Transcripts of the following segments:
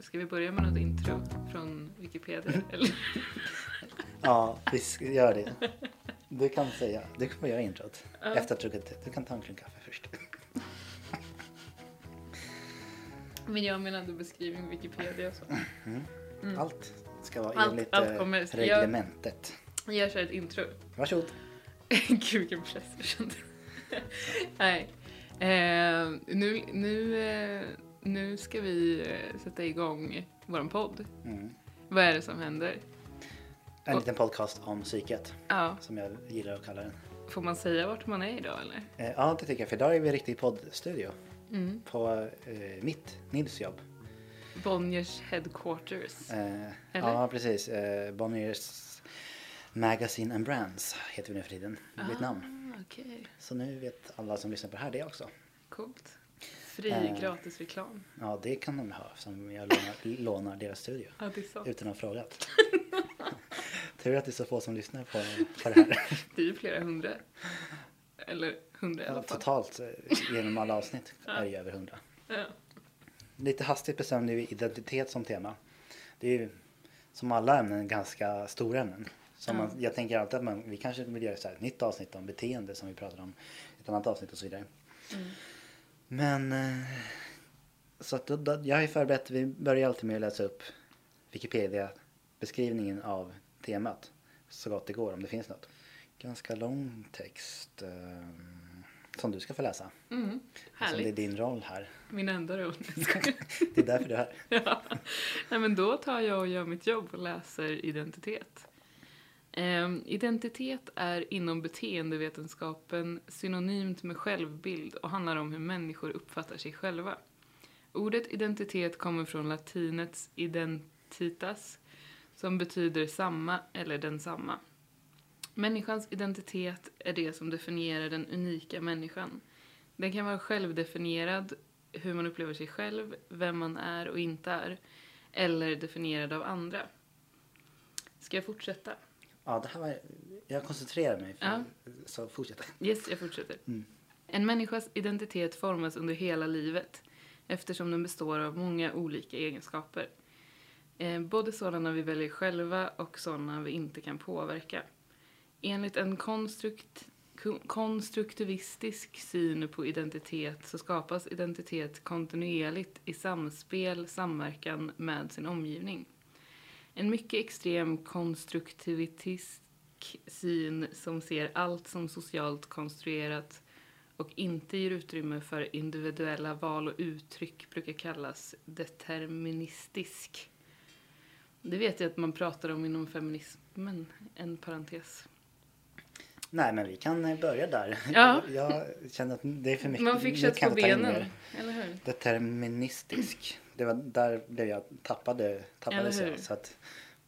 ska vi börja med något intro från Wikipedia? Eller? Ja, vi göra det. Du kan säga, du kan få göra introt. Ja. Efter att du, druckit- du kan ta en klunk kaffe först. Men jag menade beskrivning Wikipedia och så. Mm. Allt ska vara Allt- enligt allt eh, kommer- jag- reglementet. Jag kör ett intro. Varsågod. Gud vilken press jag kände. Nej. Eh, nu, nu, eh, nu ska vi eh, sätta igång vår podd. Mm. Vad är det som händer? En liten podcast om psyket, Ja, som jag gillar att kalla den. får man säga vart man är idag eller? Eh, Ja, det tycker jag, för idag är vi i riktig poddstudio. Mm. På eh, mitt, Nils jobb. Bonniers headquarters. Eh, ja, precis. Eh, Bonniers Magazine and Brands heter vi nu för tiden. Ah, Okej, Så nu vet alla som lyssnar på det här det också. coolt. Fri Eh. gratis reklam. Ja, det kan de ha som jag lånar, lånar deras studio. Ja, det är sant. Utan att ha frågat. Tur att det är så få som lyssnar på, på det här. Det är ju flera hundra. Eller hundra i alla fall. totalt eh, genom alla avsnitt är det ju över hundra. Ja. Lite hastigt bestämde vi identitet som tema. Det är ju som alla ämnen ganska stora ämnen. Ja. man, jag tänker alltid att man, vi kanske vill göra så här, ett nytt avsnitt om beteende som vi pratade om i ett annat avsnitt och så vidare. Mm. Men eh, så att då, då, jag har ju förberett, vi börjar alltid med att läsa upp Wikipedia beskrivningen av temat så gott det går om det finns något. Ganska lång text eh, som du ska få läsa. Mm. Eftersom det är Härligt. din roll här. Min enda roll. Det är därför du är här. ja. Nej, men då tar jag och gör mitt jobb och läser identitet. Ehm, identitet är inom beteendevetenskapen synonymt med självbild och handlar om hur människor uppfattar sig själva. Ordet identitet kommer från latinets identitas som betyder samma eller densamma. Människans identitet är det som definierar den unika människan. Den kan vara självdefinierad, hur man upplever sig själv, vem man är och inte är, eller definierad av andra. Ska jag fortsätta? Ja, det här var, jag koncentrerar mig. För, Ja. Så fortsätt. Yes, jag fortsätter. Mm. En människas identitet formas under hela livet eftersom den består av många olika egenskaper. Eh, både sådana vi väljer själva och sådana vi inte kan påverka. Enligt en konstrukt, ko- konstruktivistisk syn på identitet så skapas identitet kontinuerligt i samspel, samverkan med sin omgivning. En mycket extrem konstruktivistisk syn som ser allt som socialt konstruerat och inte ger utrymme för individuella val och uttryck brukar kallas deterministisk. Det vet jag att man pratar om inom feminismen, en parentes. Nej, men vi kan eh, börja där. Ja. Jag känner att det är för mycket. Man fick kött på benen, eller hur? Deterministisk. Det var där blev jag tappade, tappades Eller jag. Så att,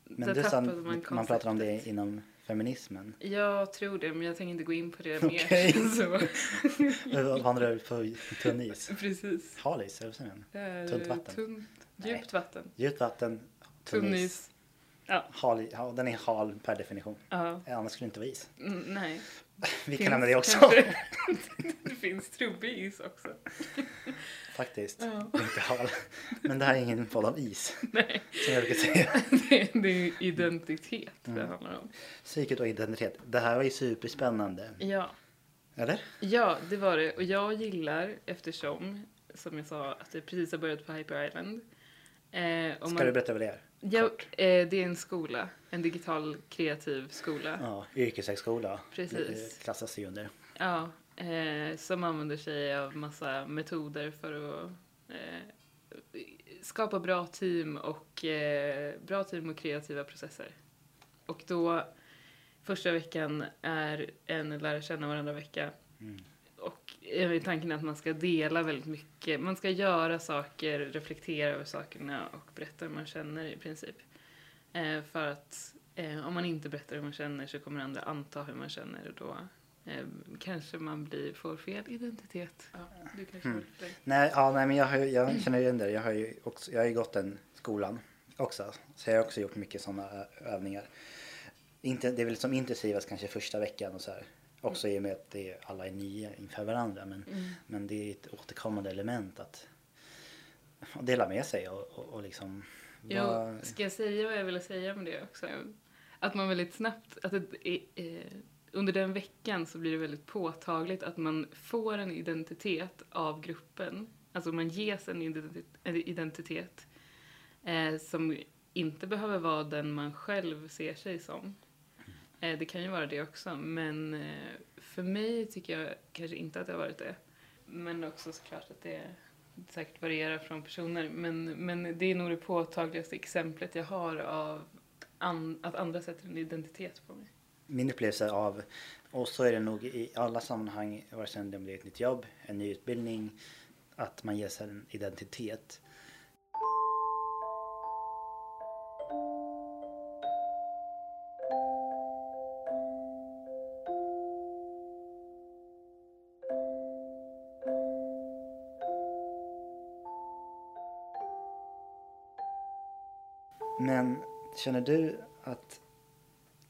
men Där du sa, man man pratar om det inom feminismen. Jag tror det, men jag tänker inte gå in på det mer. Så, Vandrar över på tunn is. precis. Är det så igen? Det är Tunt vatten. Tunt, Nej. djupt vatten. Djupt vatten, tunn Tunn is. Ja. Hal, ja, den är hal per definition. Ja. Annars skulle det inte vara is. Mm, nej. Vi Finns kan nämna det också. det finns trubbig is också. Faktiskt. Ja. Inte hal. Men det här är ingen podd om is. Nej, Som jag brukar säga. det, det är identitet det Mm. handlar om. Psyket och identitet. Det här var ju superspännande. Ja. Eller? ja, det var det. Och jag gillar, eftersom, som jag sa, att det precis har börjat på Hyper Island. Eh, Ska man- du berätta vad det är? Ja, eh, det är en skola. En digital kreativ skola. Ja, yrkeshögskola. Precis. Klassas ju under. Ja, eh, som använder sig av massa metoder för att eh, skapa bra team och eh, bra team och kreativa processer. Och då första veckan är en lära känna varandra vecka. Mm. Eh, tanken är att man ska dela väldigt mycket. Man ska göra saker, reflektera över sakerna och berätta hur man känner i princip. Eh, för att eh, om man inte berättar hur man känner så kommer andra anta hur man känner och då eh, kanske man blir, får fel identitet. Ja, du kanske Mm. Nej, ja, nej men jag, har, jag känner igen det. Jag har ju också, jag har ju gått den skolan också. Så jag har också gjort mycket sådana övningar. Inte, det är väl som intensivast kanske första veckan och så här. Också i och med att det är, alla är nya inför varandra. Men, Mm. men det är ett återkommande element att dela med sig och, och, och liksom... Jo, ska jag säga vad jag ville säga med det också? Att man väldigt snabbt, att det, eh, under den veckan så blir det väldigt påtagligt att man får en identitet av gruppen. Alltså man ges en identitet, en identitet eh, som inte behöver vara den man själv ser sig som. Eh, det kan ju vara det också, men eh, för mig tycker jag kanske inte att det har varit det. Men också såklart att det säkert varierar från personer. Men, men det är nog det påtagligaste exemplet jag har av an, att andra sätter en identitet på mig. Min upplevelse av, och så är det nog i alla sammanhang, vare sig det blir ett nytt jobb, en ny utbildning, att man ges en identitet. Känner du att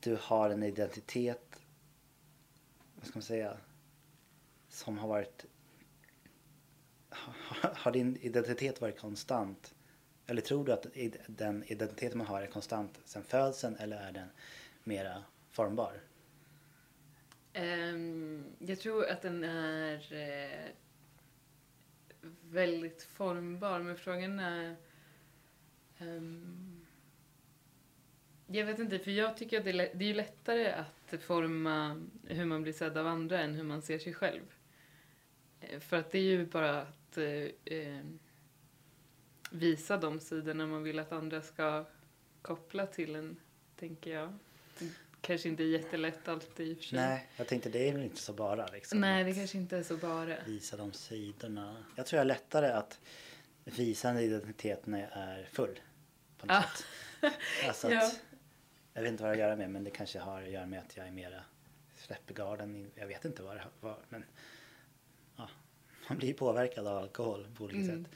du har en identitet, vad ska man säga, som har varit... Har, din identitet varit konstant? Eller tror du att den identitet man har är konstant sedan födseln eller är den mera formbar? Ehm, jag tror att den är eh, väldigt formbar, men frågan är... Ehm, jag vet inte, för jag tycker att det är, det är lättare att forma hur man blir sedd av andra än hur man ser sig själv. Eh, För att det är ju bara att eh, eh, visa de sidorna man vill att andra ska koppla till en, tänker jag. Kanske inte jättelätt alltid i och för sig. Nej, jag tänkte det är väl inte så bara liksom. Nej, att det kanske inte är så bara. Visa de sidorna. Jag tror jag är lättare att visa en identitet när jag är full. På något Ah. sätt. Alltså att, Ja. Jag vet inte vad det har att göra med men det kanske har att göra med att jag är mera släpper garden. Jag vet inte vad det var men ja, man blir påverkad av alkohol på olika Mm. sätt.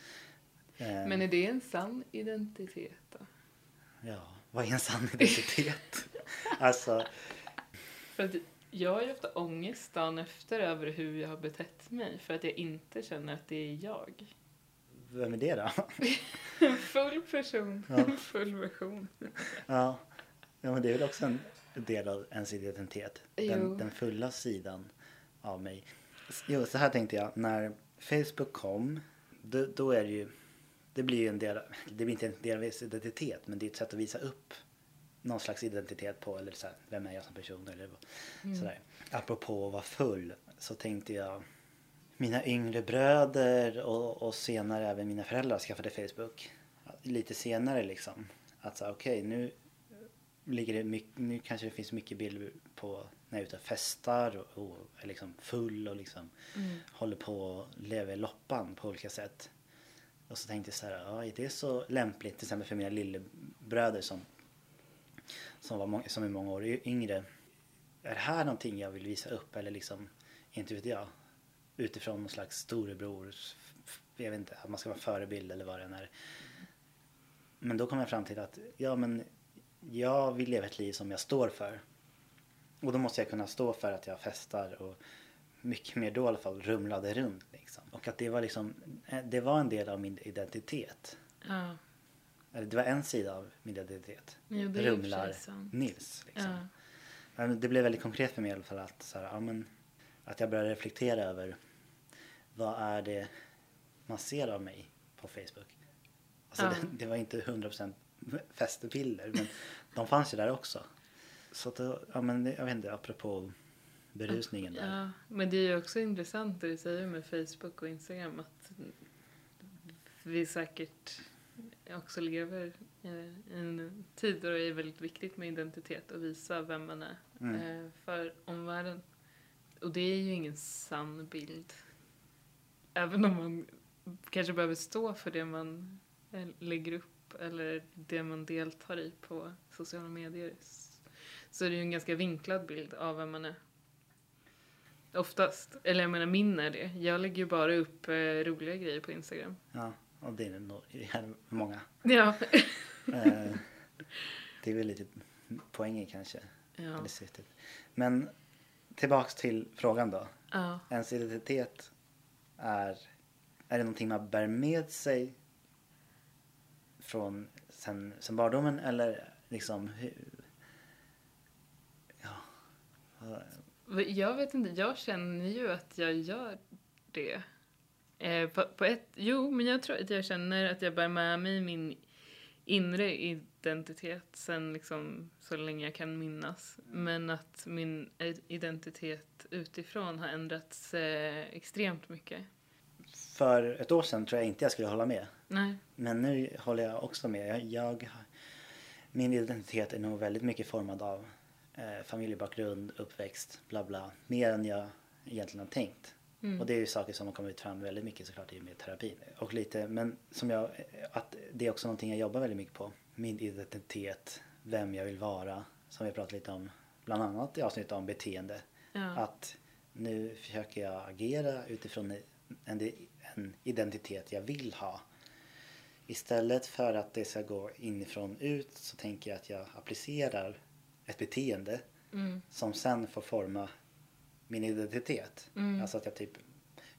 Eh, Men är det en sann identitet då? Ja, vad är en sann identitet? alltså, För att jag har ju ofta ångest dagen efter över hur jag har betett mig för att jag inte känner att det är jag. vem är det då? En full person, Ja. en full version. ja, ja, men det är väl också en del av ens identitet. Den, den fulla sidan av mig. Jo, så här tänkte jag. När Facebook kom, då, då är det ju, det blir ju en del, det blir inte en del av ens identitet, men det är ett sätt att visa upp någon slags identitet på, eller så här, vem är jag som person eller vad- Mm. sådär. Apropå att vara full så tänkte jag mina yngre bröder och, och senare även mina föräldrar skaffade Facebook. Lite senare liksom. Att säga okej nu ligger det mycket, nu kanske det finns mycket bilder på när jag är ute och festar och, och är liksom full och liksom Mm. håller på och lever loppan på olika sätt. Och så tänkte jag så här, ja, är det så lämpligt till exempel för mina lillebröder som, som, var många, som är många år yngre. Är det här någonting jag vill visa upp eller liksom, inte vet jag, utifrån någon slags storebrors, f- jag vet inte, att man ska vara förebild eller vad det än är. Men då kom jag fram till att, ja men jag vill leva ett liv som jag står för. Och då måste jag kunna stå för att jag festar och mycket mer då i alla fall rumlade runt liksom. Och att det var liksom, eh, det var en del av min identitet. Ja, Eller det var en sida av min identitet. jo, det är ju i och för Rumlar sig sant. Nils liksom. Ja. Det blev väldigt konkret för mig i alla fall att, så här, ja, men, att jag började reflektera över vad är det man ser av mig på Facebook. Alltså Ja. det, det var inte 100% festbilder men de fanns ju där också. Så att, ja men jag vet inte, apropå berusningen där. Ja, men det är ju också intressant det du säger med Facebook och Instagram att vi säkert också lever i en tid då det är väldigt viktigt med identitet och visa vem man är Mm. eh, för omvärlden. Och det är ju ingen sann bild. Även om man kanske behöver stå för det man eh, lägger upp eller det man deltar i på sociala medier så är det ju en ganska vinklad bild av vem man är. Oftast. Eller jag menar min är det. Jag lägger ju bara upp eh, roliga grejer på Instagram. Ja, och det är nog många. Ja. Eh, det är väl lite poängen kanske. ja. Eller syftet. Men tillbaks till frågan då. ja. Ens identitet är, är det någonting man bär med sig från sen, sen barndomen eller liksom hur... Ja. Jag vet inte, jag känner ju att jag gör det. Eh, på, på ett, jo, men jag tror att jag känner att jag bär med mig min inre identitet sen liksom så länge jag kan minnas. Men att min identitet utifrån har ändrats eh, extremt mycket. För ett år sedan tror jag inte jag skulle hålla med. Nej. Men nu håller jag också med. Jag, jag, min identitet är nog väldigt mycket formad av eh, familjebakgrund, uppväxt, bla bla. Mer än jag egentligen har tänkt. Mm. Och det är ju saker som har kommit fram väldigt mycket såklart i och med terapin. Och lite, men som jag, att det är också någonting jag jobbar väldigt mycket på. Min identitet, vem jag vill vara. Som vi pratat lite om, bland annat i avsnittet om beteende. Ja. Att nu försöker jag agera utifrån en, en identitet jag vill ha. Istället för att det ska gå inifrån ut så tänker jag att jag applicerar ett beteende Mm. som sen får forma min identitet. Mm. Alltså att jag typ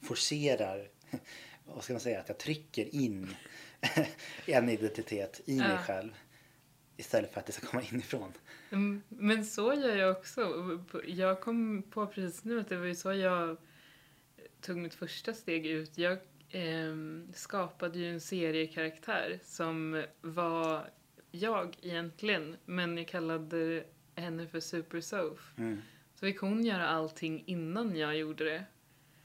forcerar, vad ska man säga, att jag trycker in en identitet i mig Ja. själv. Istället för att det ska komma inifrån. Mm, Men så gör jag också. Jag kom på precis nu att det var ju så jag tog mitt första steg ut. Jag ehm, skapade ju en seriekaraktär som var jag egentligen, men jag kallade henne för Super Soph. Mm. Så fick hon göra allting innan jag gjorde det.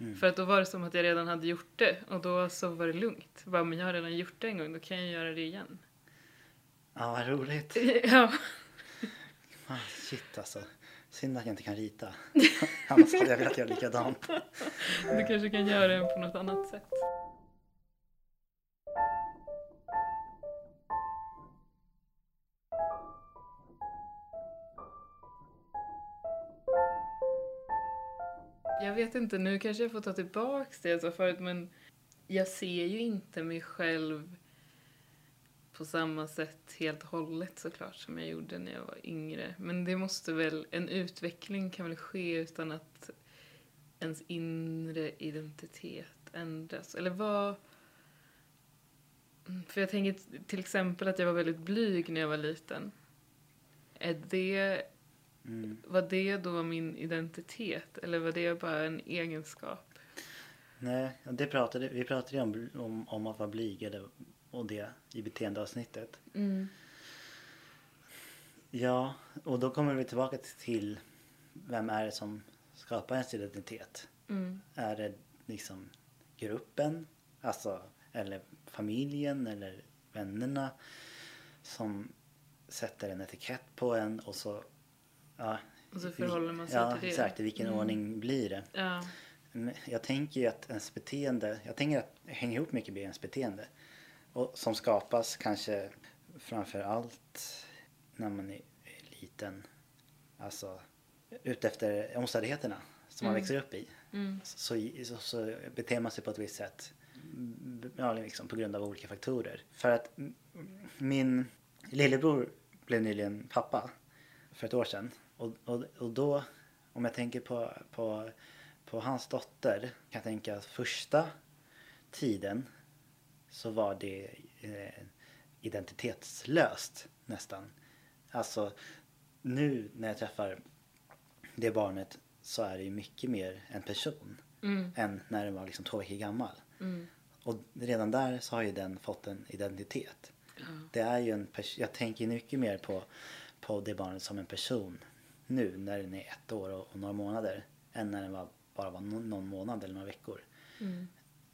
Mm. För att då var det som att jag redan hade gjort det och då så var det lugnt. Bara, men jag har redan gjort det en gång, då kan jag göra det igen. Ja, vad roligt. ja. Ah, shit alltså. Synd att jag inte kan rita. Annars hade jag velat göra likadant. Du kanske kan göra det på något annat sätt. Jag vet inte, nu kanske jag får ta tillbaks det jag sa förut, men jag ser ju inte mig själv på samma sätt helt och hållet såklart som jag gjorde när jag var yngre. Men det måste väl, en utveckling kan väl ske utan att ens inre identitet ändras? Eller vad... Mm, För jag tänker till exempel att jag var väldigt blyg när jag var liten. Är det, Mm. var det då min identitet? Eller var det bara en egenskap? Nej, det pratade, vi pratade ju om, om, om att vara blygade och det i beteendeavsnittet. Mm. Ja, och då kommer vi tillbaka till vem är det som skapar ens identitet? Mm. Är det liksom gruppen, alltså, eller familjen eller vännerna som sätter en etikett på en och så... Ja, Och så förhåller man sig ja, till det. exakt. I vilken Mm. ordning blir det? Ja. Jag tänker ju att ens beteende, jag tänker att det hänger ihop mycket med ens beteende. Och som skapas kanske framför allt när man är liten. Alltså utefter omständigheterna som man Mm. växer upp i. Mm. Så, så, så beter man sig på ett visst sätt. Ja, liksom på grund av olika faktorer. För att min lillebror blev nyligen pappa för ett år sedan. Och, och, och då, om jag tänker på, på, på hans dotter, kan jag tänka att första tiden så var det eh, identitetslöst nästan. Alltså nu när jag träffar det barnet så är det ju mycket mer en person Mm. än när den var liksom två veckor gammal. Mm. Och redan där så har ju den fått en identitet. Ja. Det är ju en jag tänker mycket mer på, på det barnet som en person nu när den är ett år och, och några månader än när den var, bara var någon, någon månad eller några veckor. Mm.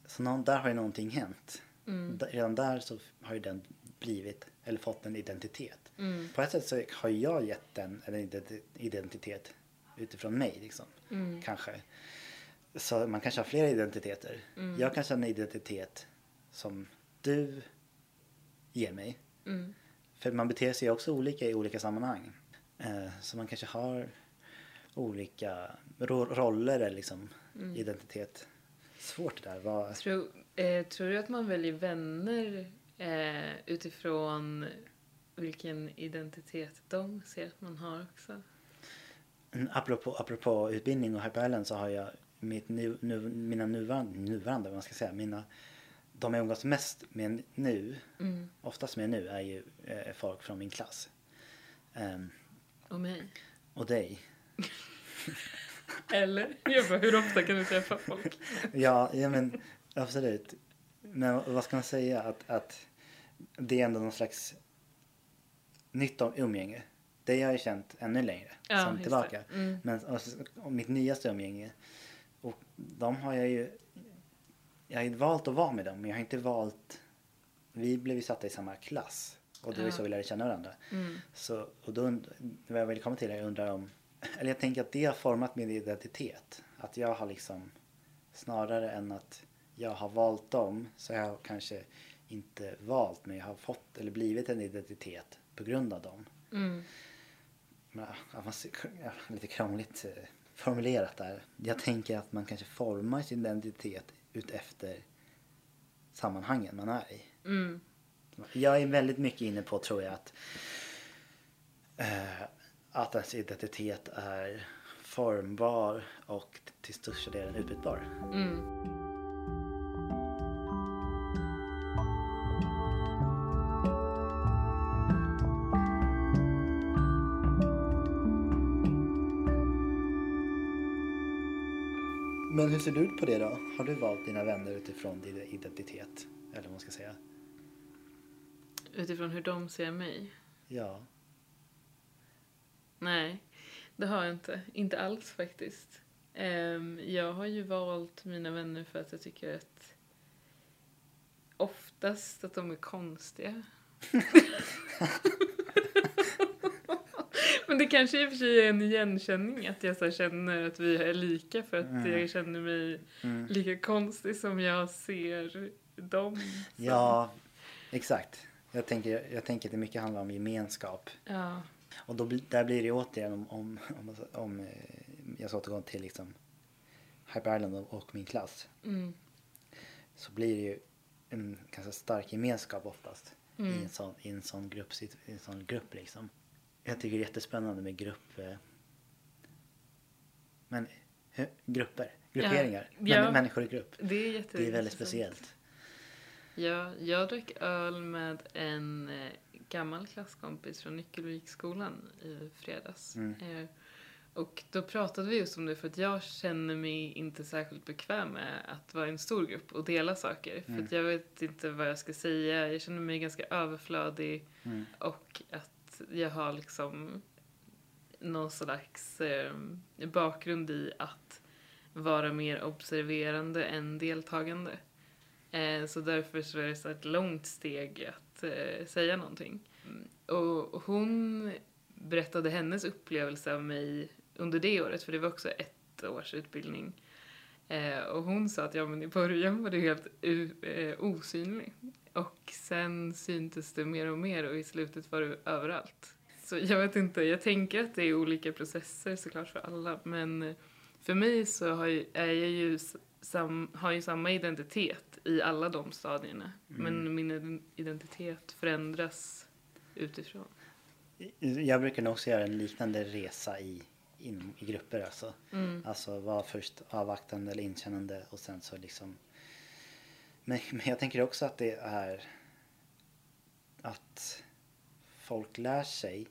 Så någon, där har ju någonting hänt. Mm. Redan där så har ju den blivit, eller fått en identitet. Mm. På ett sätt så har jag gett den en identi- identitet utifrån mig liksom. Mm. Kanske. Så man kanske har flera identiteter. Mm. Jag kanske har en identitet som du ger mig. Mm. För man beter sig också olika i olika sammanhang. Eh, så man kanske har olika ro- roller eller liksom identitet. Svårt det där. Vad... Tror, eh, tror du att man väljer vänner eh, utifrån vilken identitet de ser att man har också? Mm, Apropå, apropå utbildning och Hyper Island så har jag mitt nu, nu, mina nuvarande, nuvarande, vad man ska säga, mina de jag umgås mest med nu, Mm. oftast med nu, är ju eh, folk från min klass. Ehm, Och mig. och dig. Eller? Jag bara, hur ofta kan du träffa folk? Ja, ja men absolut. Men vad ska man säga? Att, att det är ändå någon slags nytt om- umgänge. Det har jag känt ännu längre. Ja, just tillbaka. Mm. Men och, och mitt nyaste umgänge. Och de har jag ju... Jag har ju valt att vara med dem, men jag har inte valt... Vi blev ju satta i samma klass. Och det var ju så vi lärde känna varandra. Mm. Så, och då, vad jag vill komma till jag undrar om, eller jag tänker att det har format min identitet. Att jag har liksom, snarare än att jag har valt dem, så har jag kanske inte valt, men jag har fått eller blivit en identitet på grund av dem. Mm. Men, ja, lite krångligt eh, formulerat där. Jag tänker att man kanske formar sin identitet utefter sammanhangen man är i. Mm. Jag är väldigt mycket inne på, tror jag, att, eh, att ens identitet är formbar och till största delen utbytbar. Mm. Men hur ser du ut på det då? Har du valt dina vänner utifrån din identitet? Eller vad man ska säga. Utifrån hur de ser mig? Ja. Nej, det har jag inte. Inte alls faktiskt. Ehm, jag har ju valt mina vänner för att jag tycker att oftast att de är konstiga. Men det kanske i och för sig är en igenkänning att jag så känner att vi är lika för att Mm. jag känner mig Mm. lika konstig som jag ser dem. som. Ja, exakt. Jag tänker, jag tänker att det mycket handlar om gemenskap. Ja. Och då, där blir det återigen om, om, om, om eh, jag ska återgå till liksom Hyper Island och, min klass. Mm. Så blir det ju en ganska stark gemenskap oftast i, Mm. en sån, i en sån grupp, i en sån grupp liksom. Jag tycker det är jättespännande med grupp... Eh, men grupper, grupperingar, Ja. Ja. människor i grupp. Det är Det är väldigt speciellt. Ja, jag drack öl med en eh, gammal klasskompis från Nyckelviksskolan i fredags. Mm. Eh, och då pratade vi just om det för att jag känner mig inte särskilt bekväm med att vara i en stor grupp och dela saker. För Mm. att jag vet inte vad jag ska säga. Jag känner mig ganska överflödig Mm. och att jag har liksom någon slags eh, bakgrund i att vara mer observerande än deltagande. Eh, så därför så är det så ett långt steg att eh, säga någonting. Mm. Och hon berättade hennes upplevelse av mig under det året, för det var också ett års utbildning. Eh, och hon sa att ja, men i början var du helt eh, osynlig. Och sen syntes det mer och mer och i slutet var du överallt. Så jag vet inte, jag tänker att det är olika processer såklart för alla. Men eh, för mig så har jag, är jag ju sam, har ju samma identitet i alla de stadierna. Mm. Men min ident- identitet förändras utifrån. Jag brukar nog också göra en liknande resa i, in, i grupper alltså. Mm. Alltså vara först avvaktande eller inkännande och sen så liksom. Men, men jag tänker också att det är att folk lär sig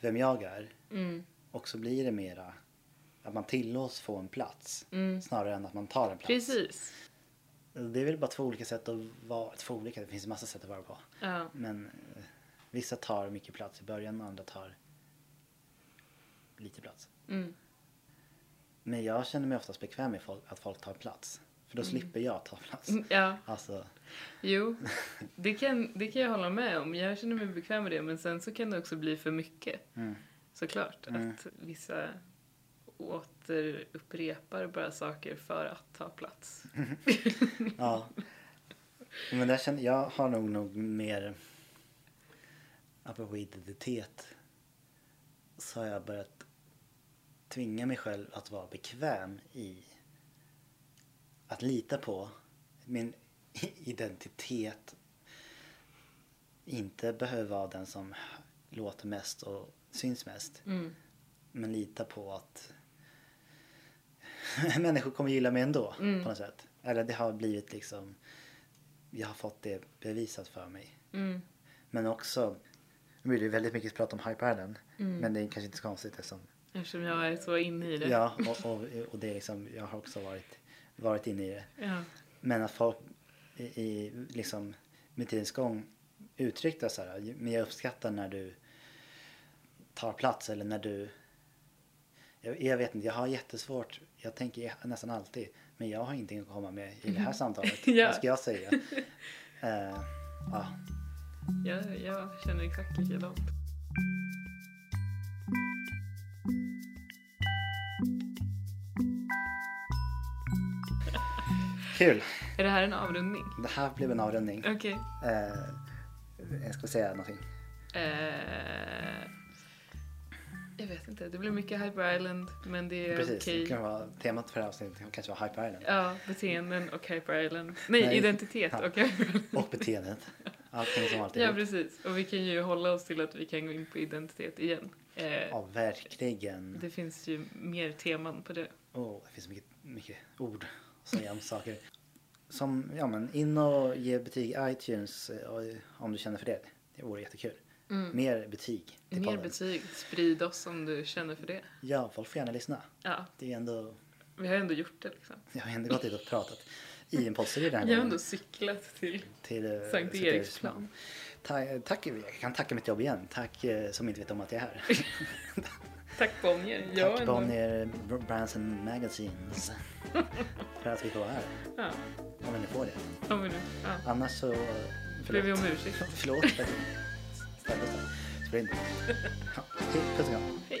vem jag är Mm. och så blir det mera att man tillåts få en plats Mm. snarare än att man tar en plats. Precis. Det är väl bara två olika sätt att vara, två olika, det finns massa sätt att vara på. Ja. Men eh, vissa tar mycket plats i början och andra tar lite plats. Mm. Men jag känner mig oftast bekväm med att folk tar plats. För då slipper jag ta plats. Mm, Ja, Alltså, jo. Det kan, det kan jag hålla med om. Jag känner mig bekväm med det. Men sen så kan det också bli för mycket. mm, Såklart. Mm. Att vissa återupprepar bara saker för att ta plats. ja. Men där känner, jag har nog, nog mer, apropå identitet, så har jag börjat tvinga mig själv att vara bekväm i att lita på min identitet inte behöver vara den som låter mest och syns mest. Mm. Men lita på att människor kommer gilla mig ändå Mm. på något sätt. Eller det har blivit liksom jag har fått det bevisat för mig. Mm. Men också, nu blir det väldigt mycket prat om Hyper Island. Mm. Men det är kanske inte så konstigt eftersom, Eftersom jag är så inne i det. ja, och, och, och det är liksom, jag har också varit, varit inne i det. Ja. Men att folk i, i liksom med tidens gång uttryckt det så här, men jag uppskattar när du tar plats eller när du jag, jag vet inte, jag har jättesvårt, jag tänker nästan alltid, men jag har ingenting att komma med i det här samtalet. Ja. Vad ska jag säga? Eh, ja. Jag, jag känner exakt likadant. Kul! Är det här en avrundning? Det här blev en avrundning. Okej. Eh, jag ska säga någonting. Eh, jag vet inte. Det blir mycket Hyper Island, men det är Precis, okej. det kan vara temat för det här avsnittet kanske var Hyper Island. Ja, beteenden och Hyper Island. Nej, Nej. identitet Ja. och Hyper Island. Och beteendet. Allting som alltid Ja, precis. Och vi kan ju hålla oss till att vi kan gå in på identitet igen. Eh, Ja, verkligen. Det finns ju mer teman på det. Åh, det finns mycket, mycket ord att säga om saker. Som, ja men in och ge betyg iTunes eh, om du känner för det. Det vore jättekul. Mer betyg till Mer podden. betyg. Sprid oss om du känner för det. Ja, folk får gärna lyssna. Ja, Det är ändå, vi har ändå gjort det liksom. jag har ändå gått dit och pratat i en poddserie den här Jag har ändå cyklat till till eh, Sankt Eriksplan. Ta, tack, jag kan tacka mitt jobb igen. Tack eh, som inte vet om att jag är här. Tack Bonnier. Jag tack Bonnier Brands and Magazines. För att vi får vara här. Ja, Om vi nu får det. om vi nu. Ja. Annars så... eh, Ber vi Förlåt. om ursäkt. Förlåt. Snälla. Spelar inte. Ja, Puss och kram. Hej.